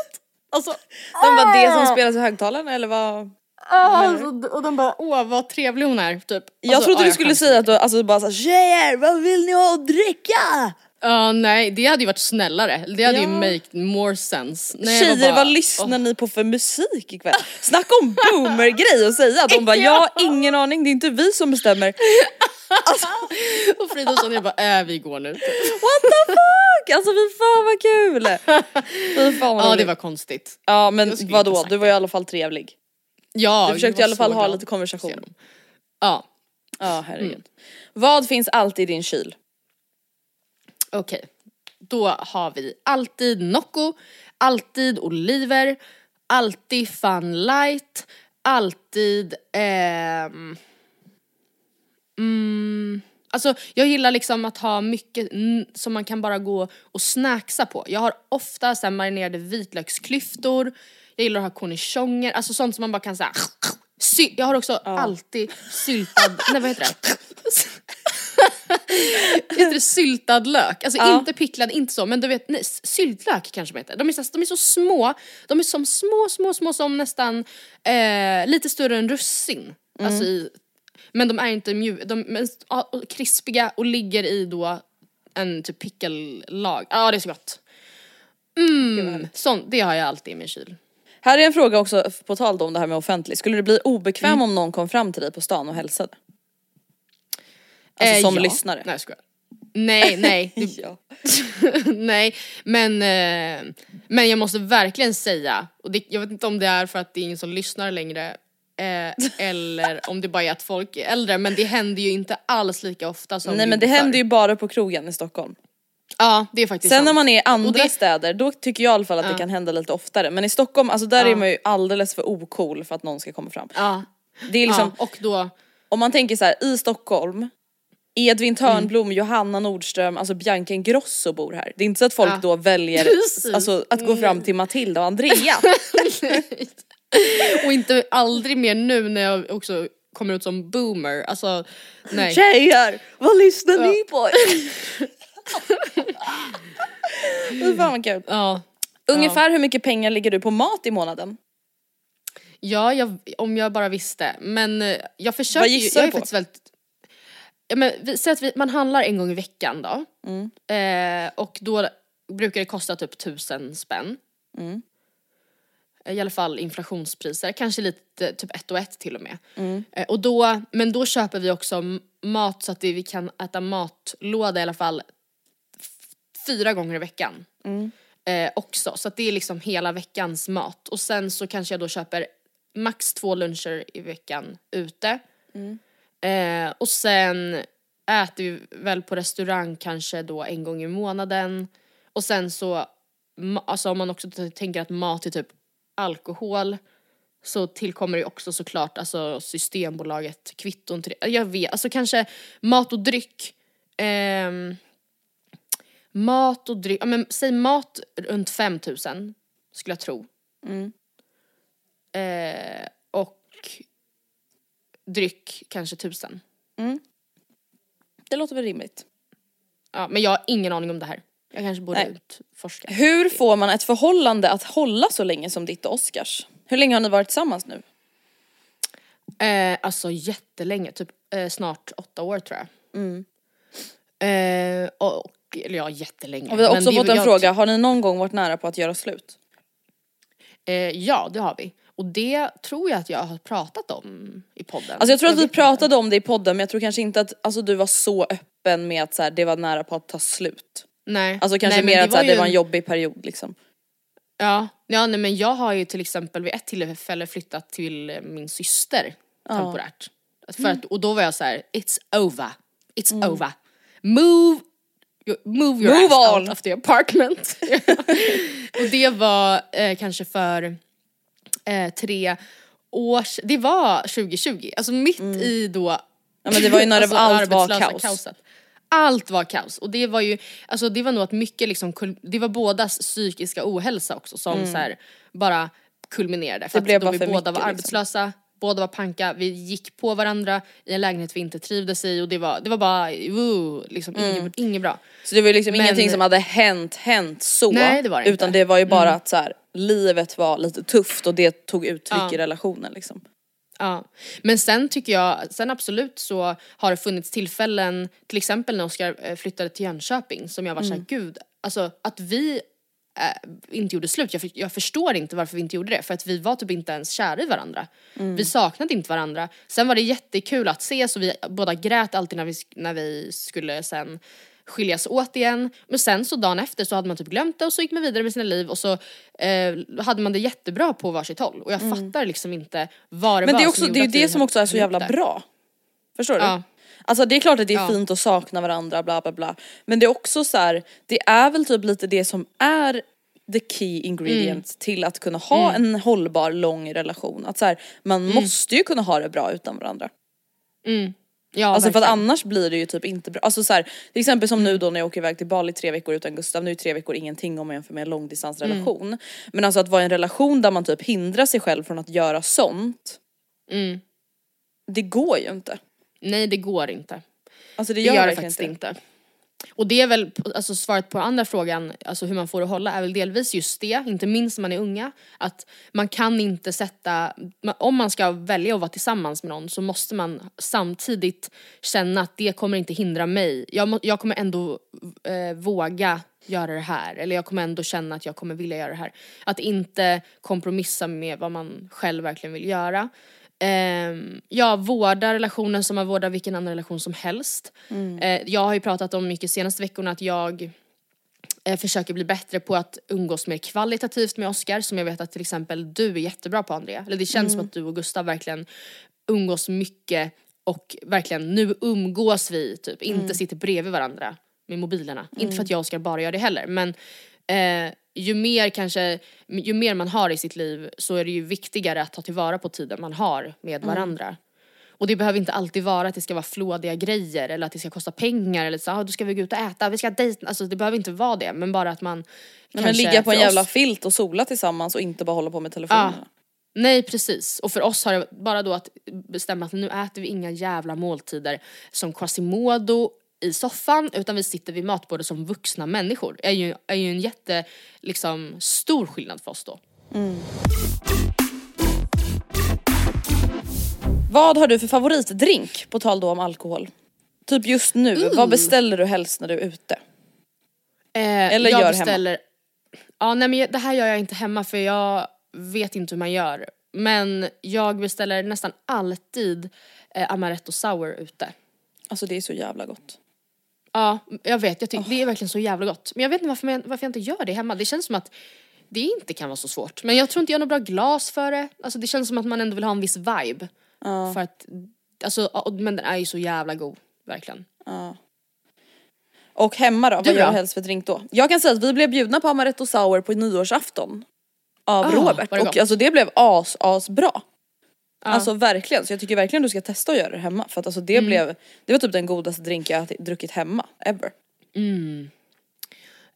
Alltså, Den var det som spelas i högtalaren eller vad? alltså, och de bara, åh vad trevlig hon är, typ. Jag Alltså, trodde ja, du jag skulle säga att du alltså bara såhär tjejer vad vill ni ha att dricka? Ja nej, det hade ju varit snällare. Det hade ju Ja. make more sense. Nej, Tjejer bara, vad lyssnar ni på för musik ikväll? Snacka om boomer-grej att säga, de bara jag har ingen aning det är inte vi som bestämmer. "Åh." Och Frida och Sonja bara, äh vi går nu. What the fuck! Alltså fy fan vad kul! Fy fan vad Ja det var konstigt. Ja men vadå, du var i alla fall trevlig. Ja, Du försökte i alla fall ha glad lite konversation. Ja, Ja herregud. Mm. Vad finns alltid i din kyl? Okej. Då har vi alltid Nocco, alltid oliver, alltid Fun Light, alltid ehm, mm, Alltså jag gillar liksom att ha mycket som man kan bara gå och snacksa på. Jag har ofta så marinerade vitlöksklyftor, jag gillar att ha cornichoner, alltså sånt som man bara kan säga. Sy- jag har också alltid syltad, nej vad heter det? heter det syltad lök? Alltså Ja. inte picklad, inte så, men du vet, nej, syltlök kanske de heter. De är, så, de är så små, de är som små, små, små som nästan eh, lite större än russin. Alltså i, men de är inte mjuka, de är ja, krispiga och ligger i då en typ pickellag. Ja det är så gott. Mm, sånt, det har jag alltid i min kyl. Här är en fråga också på tal om det här med offentlig. Skulle du bli obekväm Mm. om någon kom fram till dig på stan och hälsade? Alltså Eh, som ja. lyssnare? Nej jag. Nej, nej. Ja. Nej, men, eh, men jag måste verkligen säga, och det, jag vet inte om det är för att det är ingen som lyssnar längre eh, eller om det bara är att folk är äldre, men det händer ju inte alls lika ofta som Nej men det händer ju bara på krogen i Stockholm. Ja, det är faktiskt Sen sant. när man är i andra det- städer då tycker jag i alla fall att det Ja. kan hända lite oftare. Men i Stockholm, alltså där Ja. är man ju alldeles för ocool för att någon ska komma fram. Ja, Det är liksom, ja, och då, om man tänker så här i Stockholm, Edvin Mm. Törnblom, Johanna Nordström, alltså Bianca Ingrosso bor här. Det är inte så att folk då väljer alltså, att gå fram till Matilda och Andrea. och inte aldrig mer nu när jag också kommer ut som boomer, alltså nej. Tjejer, vad lyssnar Ja. ni på? Fy fan vad kul. Ja, Ungefär hur mycket pengar ligger du på mat i månaden? Ja, jag, om jag bara visste. Men eh, jag försöker Vad ju, gissar jag du på? väldigt... Ja, men, vi, säg att vi, man handlar en gång i veckan då. Mm. Eh, och då brukar det kosta typ tusen spänn. Mm. I alla fall inflationspriser, kanske lite typ ett och ett till och med. Mm. Eh, och då, men då köper vi också mat så att vi kan äta matlåda i alla fall fyra gånger i veckan. Mm. Eh, också, så det är liksom hela veckans mat. Och sen så kanske jag då köper max två luncher i veckan ute. Eh, och sen äter vi väl på restaurang kanske då en gång i månaden. Och sen så, alltså om man också tänker att mat är typ alkohol så tillkommer det också såklart alltså Systembolaget, kvitton till det. Jag vet, alltså kanske mat och dryck. Ehm, mat och dryck, ja men säg mat runt 5000 skulle jag tro. Eh, och dryck kanske 1000. Det låter väl rimligt. Ja, men jag har ingen aning om det här. Jag kanske borde Nej. utforska. Hur får man ett förhållande att hålla så länge som ditt och Oscars? Hur länge har ni varit tillsammans nu? Eh, alltså jättelänge, typ eh, snart åtta år tror jag. Mm. Eh, och, eller ja, jättelänge. Och vi har också det- fått en jag- fråga, har ni någon gång varit nära på att göra slut? Eh, ja, det har vi. Och det tror jag att jag har pratat om i podden. Alltså jag tror att vi pratade om det i podden men jag tror kanske inte att alltså, du var så öppen med att så här, det var nära på att ta slut. Nej. Alltså kanske Nej, mer att så här, ju det var en jobbig period liksom. Ja, ja nej, men jag har ju till exempel vid ett tillfälle flyttat till min syster temporärt. För att, och då var jag så här: it's over, it's over. Move, move your Move ass on. out of the apartment. och det var eh, kanske för eh, tre år det var 2020, alltså mitt i då Ja men det var ju när alltså, allt var arbetslösa kaos. kaoset. Allt var kaos och det var ju, alltså det var nog att mycket liksom, det var bådas psykiska ohälsa också som så här, bara kulminerade. För Mm. Det blev att då bara för båda mycket, var liksom. Båda var panka, vi gick på varandra i en lägenhet vi inte trivdes i och det var, det var bara, uh, liksom Mm. inget, inget bra. Så det var liksom Men- ingenting som hade hänt, hänt så. Nej, det var det utan inte. Mm. det var ju bara att så här, livet var lite tufft och det tog uttryck Ja. i relationen liksom. Ja, men sen tycker jag, sen absolut så har det funnits tillfällen, till exempel när Oskar eh, flyttade till Jönköping som jag var såhär, gud, alltså att vi eh, inte gjorde slut, jag, för, jag förstår inte varför vi inte gjorde det för att vi var typ inte ens kära i varandra. Vi saknade inte varandra. Sen var det jättekul att ses och vi båda grät alltid när vi, när vi skulle sen skiljas åt igen. Men sen så dagen efter så hade man typ glömt det och så gick man vidare med sina liv och så eh, hade man det jättebra på varsitt håll. Och jag fattar liksom inte vad det Men var det är, också, som det är ju det som också är så jävla bra. Förstår du? Ja. Alltså det är klart att det är Ja. fint att sakna varandra bla bla bla. Men det är också så här, det är väl typ lite det som är the key ingredient Mm. till att kunna ha en hållbar lång relation. Att så här, man Mm. måste ju kunna ha det bra utan varandra. Ja, Alltså för att verkligen. annars blir det ju typ inte bra. Alltså så här, till exempel som nu då när jag åker iväg till Bali tre veckor utan Gustav, nu är tre veckor ingenting om man jämför med en långdistansrelation. Mm. Men alltså att vara i en relation där man typ hindrar sig själv från att göra sånt. Mm. Det går ju inte. Nej det går inte. Alltså det Det gör, gör det faktiskt inte. Och det är väl, alltså svaret på andra frågan, alltså hur man får det att hålla är väl delvis just det, inte minst när man är unga. Att man kan inte sätta, om man ska välja att vara tillsammans med någon så måste man samtidigt känna att det kommer inte hindra mig. Jag, må, jag kommer ändå eh, våga göra det här eller jag kommer ändå känna att jag kommer vilja göra det här. Att inte kompromissa med vad man själv verkligen vill göra. Um, jag vårdar relationen som man vårdar vilken annan relation som helst. Eh, jag har ju pratat om mycket senaste veckorna att jag eh, försöker bli bättre på att umgås mer kvalitativt med Oscar som jag vet att till exempel du är jättebra på Andrea. Eller det känns som att du och Gustav verkligen umgås mycket och verkligen nu umgås vi typ, inte sitter bredvid varandra med mobilerna. Inte för att jag och Oscar bara gör det heller men eh, ju mer kanske, ju mer man har i sitt liv så är det ju viktigare att ta tillvara på tiden man har med varandra. Och det behöver inte alltid vara att det ska vara flådiga grejer eller att det ska kosta pengar eller så ah, då ska vi gå ut och äta, vi ska dejta, alltså det behöver inte vara det men bara att man Nej, men ligga på en jävla oss- filt och sola tillsammans och inte bara hålla på med telefonerna. Nej precis, och för oss har det bara då att bestämma att nu äter vi inga jävla måltider som Quasimodo i soffan utan vi sitter vid matbordet som vuxna människor. är ju, är ju en jätte, liksom, stor skillnad för oss då. Vad har du för favoritdrink på tal då om alkohol? Typ just nu, vad beställer du helst när du är ute? Eh, Eller jag gör beställer, Ja nej men jag- det här gör jag inte hemma för jag vet inte hur man gör. Men jag beställer nästan alltid eh, amaretto sour ute. Alltså det är så jävla gott. Ja, jag vet. Jag tycker det är verkligen så jävla gott. Men jag vet inte varför jag, varför jag inte gör det hemma. Det känns som att det inte kan vara så svårt. Men jag tror inte jag har något bra glas för det. Alltså det känns som att man ändå vill ha en viss vibe. För att, alltså, ja, men den är ju så jävla god. Verkligen. Och hemma då, Du vad gör du helst för drink då? Jag kan säga att vi blev bjudna på amaretto sour på nyårsafton. Av Ah, Robert och alltså det blev as, as bra. Alltså verkligen, så jag tycker verkligen du ska testa att göra det hemma för att alltså Mm. det blev, det var typ den godaste drink jag druckit hemma, ever.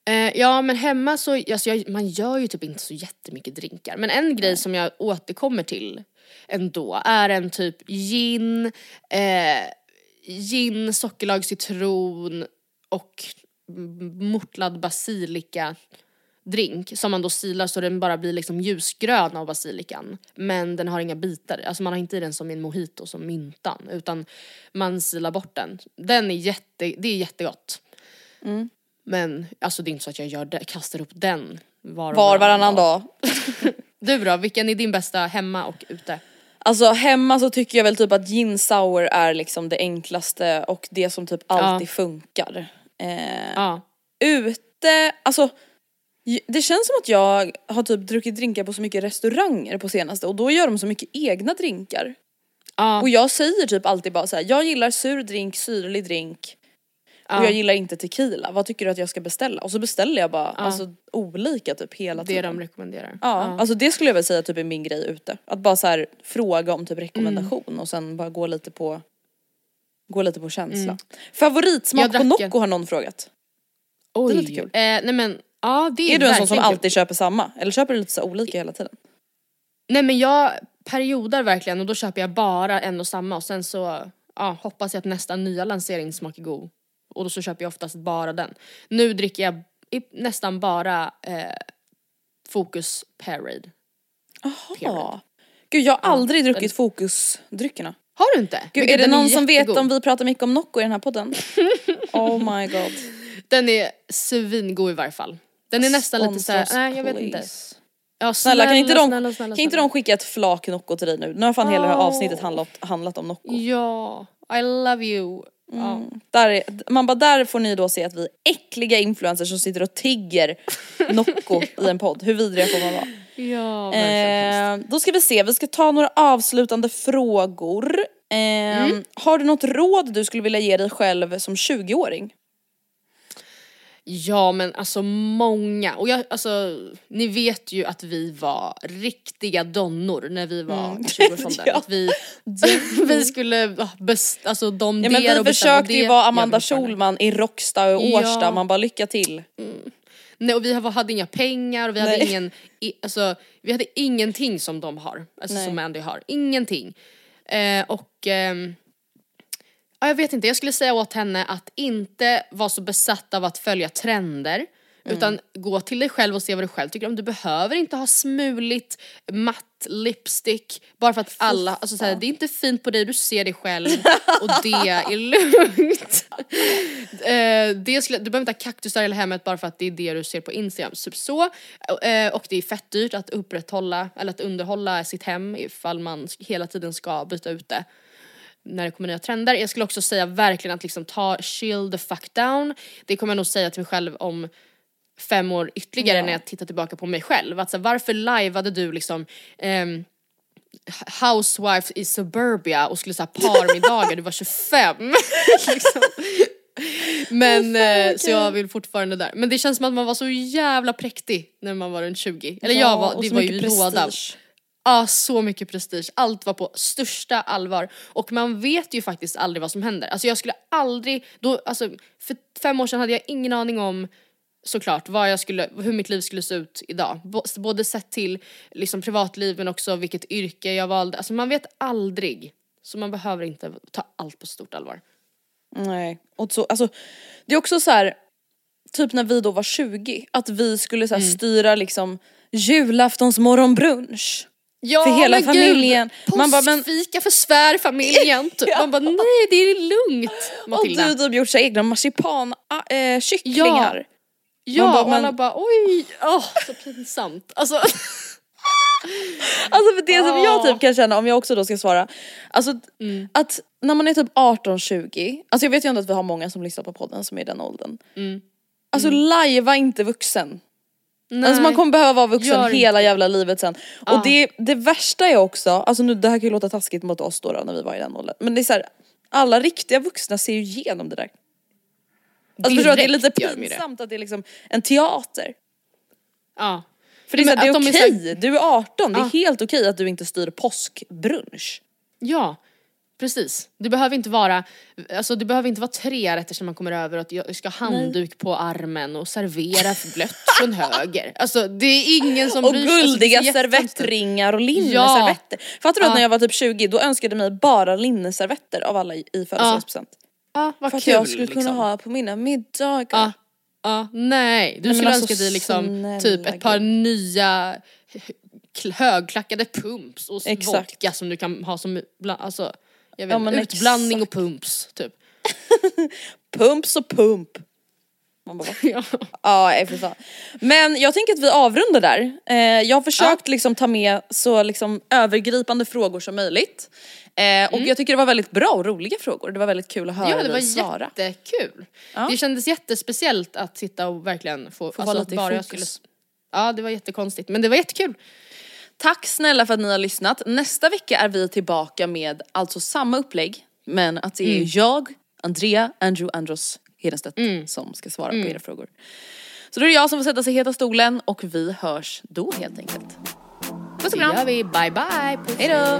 Eh, ja men hemma så, alltså jag, man gör ju typ inte så jättemycket drinkar. Men en grej som jag återkommer till ändå är en typ gin, eh, gin, sockerlag, citron och mortlad basilika drink som man då silar så den bara blir liksom ljusgrön av basilikan. Men den har inga bitar, alltså man har inte i den som i en mojito som myntan utan man silar bort den. Den är jätte, det är jättegott. Men alltså det är inte så att jag gör det, kastar upp den var, och Var varannan dag. Du då, vilken är din bästa hemma och ute? Alltså hemma så tycker jag väl typ att gin sour är liksom det enklaste och det som typ alltid funkar. Eh, Ja. Ute, alltså Det känns som att jag har typ druckit drinkar på så mycket restauranger på senaste och då gör de så mycket egna drinkar. Ja. Och jag säger typ alltid bara så här: jag gillar sur drink, syrlig drink. Ja. Och jag gillar inte tequila, vad tycker du att jag ska beställa? Och så beställer jag bara alltså, olika typ hela det tiden. de rekommenderar. Ja, alltså det skulle jag väl säga typ är min grej ute. Att bara så här fråga om typ rekommendation och sen bara gå lite på Gå lite på känsla. Favoritsmak Jag på Nocco har någon frågat. Oj. det är lite kul. Eh, nej men, ja det är Är du en sån som alltid köper samma? Eller köper du lite så olika hela tiden? Nej men jag periodar verkligen och då köper jag bara en och samma och sen så ja, hoppas jag att nästa nya lansering smakar god. Och då så köper jag oftast bara den. Nu dricker jag nästan bara eh, Focus Parade. Ja. Gud jag har aldrig den- druckit fokusdryckerna. Har du inte? Gud är det någon som vet om vi pratar mycket om Nocco i den här podden? oh my god. Den är svingod i varje fall. Den är nästan lite såhär, nej jag vet inte. Ja, Snälla kan inte de, snälla, snälla, kan inte snälla. de skicka ett flak Nocco till dig nu? Nu har fan hela det här avsnittet handlat, handlat om Nocco. Ja, I love you. Ja. Där är, man bara där får ni då se att vi är äckliga influencers som sitter och tigger Nocco i en podd. Hur vidriga får man vara? Ja. Eh, då ska vi se, vi ska ta några avslutande frågor. Eh, Har du något råd du skulle vilja ge dig själv som 20-åring? Ja men alltså många, och jag, alltså ni vet ju att vi var riktiga donnor när vi var Mm. i 20-årsåldern. Ja. Att vi, vi skulle ah, best, alltså de Ja men vi försökte ju vara Amanda. Schulman i Rocksta och Ja. Årsta, man bara lycka till. Nej och vi hade inga pengar och vi hade Nej. ingen, alltså vi hade ingenting som de har, alltså Nej. som Mandy har, ingenting. Eh, och ja, jag vet inte, jag skulle säga åt henne att inte vara så besatt av att följa trender. Mm. Utan gå till dig själv och se vad du själv tycker om. Du behöver inte ha smuligt matt lipstick bara för att alla, alltså såhär, det är inte fint på dig, du ser dig själv och det är lugnt. Eh, det skulle, du behöver inte ha kaktusar i hela hemmet bara för att det är det du ser på Instagram. Typ så. Eh, och det är fett dyrt att upprätthålla eller att underhålla sitt hem ifall man hela tiden ska byta ut det när det kommer nya trender. Jag skulle också säga verkligen att liksom ta chill the fuck down. Det kommer jag nog säga till mig själv om fem år ytterligare när jag tittar tillbaka på mig själv. Att så, varför lajvade du liksom ehm, Housewives i Suburbia och skulle så här parmiddagar, du var 25. liksom. Men eh, så jag vill fortfarande där. Men det känns som att man var så jävla präktig när man var runt 20. Eller jag var, det var ju mycket båda. Ja, så mycket prestige. Allt var på största allvar. Och man vet ju faktiskt aldrig vad som händer. Alltså jag skulle aldrig, då, alltså för fem år sedan hade jag ingen aning om såklart vad jag skulle, hur mitt liv skulle se ut idag. Både sett till liksom privatliv men också vilket yrke jag valde. Alltså man vet aldrig. Så man behöver inte ta allt på stort allvar. Nej, och så, alltså det är också så här. typ när vi då var 20, att vi skulle så här, styra liksom julaftons morgonbrunch. Ja, För hela men familjen. Gud, Man bara, men- Påskfika för svärfamiljen. Typ. Ja. Man bara nej det är lugnt Och Matilda. du typ gjort så egna marsipan äh, kycklingar. Ja, Man bara, och men- alla bara oj, åh så pinsamt. Alltså, Alltså för det som jag typ kan känna om jag också då ska svara. Alltså Mm. att när man är typ 18-20, alltså jag vet ju ändå att vi har många som lyssnar på podden som är i den åldern. Mm. Alltså lajva inte vuxen. Nej. Alltså man kommer behöva vara vuxen Gör hela jävla livet sen. Ja. Och det, det värsta är också, alltså nu det här kan ju låta taskigt mot oss då, då när vi var i den åldern. Men det är så här, alla riktiga vuxna ser ju igenom det där. Alltså förstår du att det är lite Direkt det. pinsamt att det är liksom en teater. ja. För det är, så Men här, det är okej, här- du är 18, det är Ja. helt okej att du inte styr påskbrunch. ja, precis. Det behöver inte vara, alltså det behöver inte vara tre rätter som man kommer över och att jag ska ha handduk på armen och servera blött från höger. Alltså det är ingen som Och bryr sig. Alltså, det är guldiga så jättekonstigt. servettringar och linneservetter. Fattar du att Ja. när jag var typ 20 då önskade mig bara linneservetter av alla i födelsedagspresent. Ja, vad För att kul jag skulle kunna liksom. ha på mina middagar. Ja, ja, nej. Du men skulle alltså, önska dig liksom typ ett par nya kl- högklackade pumps och Exakt. vodka som du kan ha som alltså, jag vet, Ja, men utblandning och pumps typ. Pumps och pump. Man bara? Ja. Ja, fan. Men jag tänker att vi avrundar där. Eh, jag har försökt liksom ta med så liksom övergripande frågor som möjligt. Eh, och jag tycker det var väldigt bra och roliga frågor. Det var väldigt kul att höra Mm. ja det var dig svara. jättekul. Ja. Det kändes jättespeciellt att sitta och verkligen få, Få alltså vara lite i bara jag fokus. skulle Ja det var jättekonstigt men det var jättekul. Tack snälla för att ni har lyssnat. Nästa vecka är vi tillbaka med alltså samma upplägg men att det är Mm. jag, Andrea, Andrew, Andros Hedenstedt Mm. som ska svara på era frågor. Så då är det jag som får sätta sig i heta stolen och vi hörs då helt enkelt. Puss och Det kram! gör vi. Bye bye. Puss. Hejdå!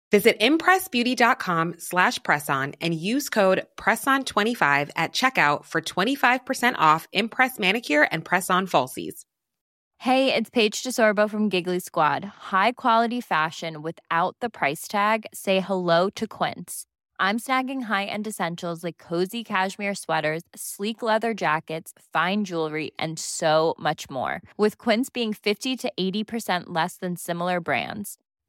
Visit impressbeauty.com slash presson and use code PRESSON25 at checkout for 25% off Impress Manicure and Press-On Falsies. Hey, it's Paige DeSorbo from Giggly Squad. High quality fashion without the price tag. Say hello to Quince. I'm snagging high-end essentials like cozy cashmere sweaters, sleek leather jackets, fine jewelry, and so much more. With Quince being 50 to 80% less than similar brands.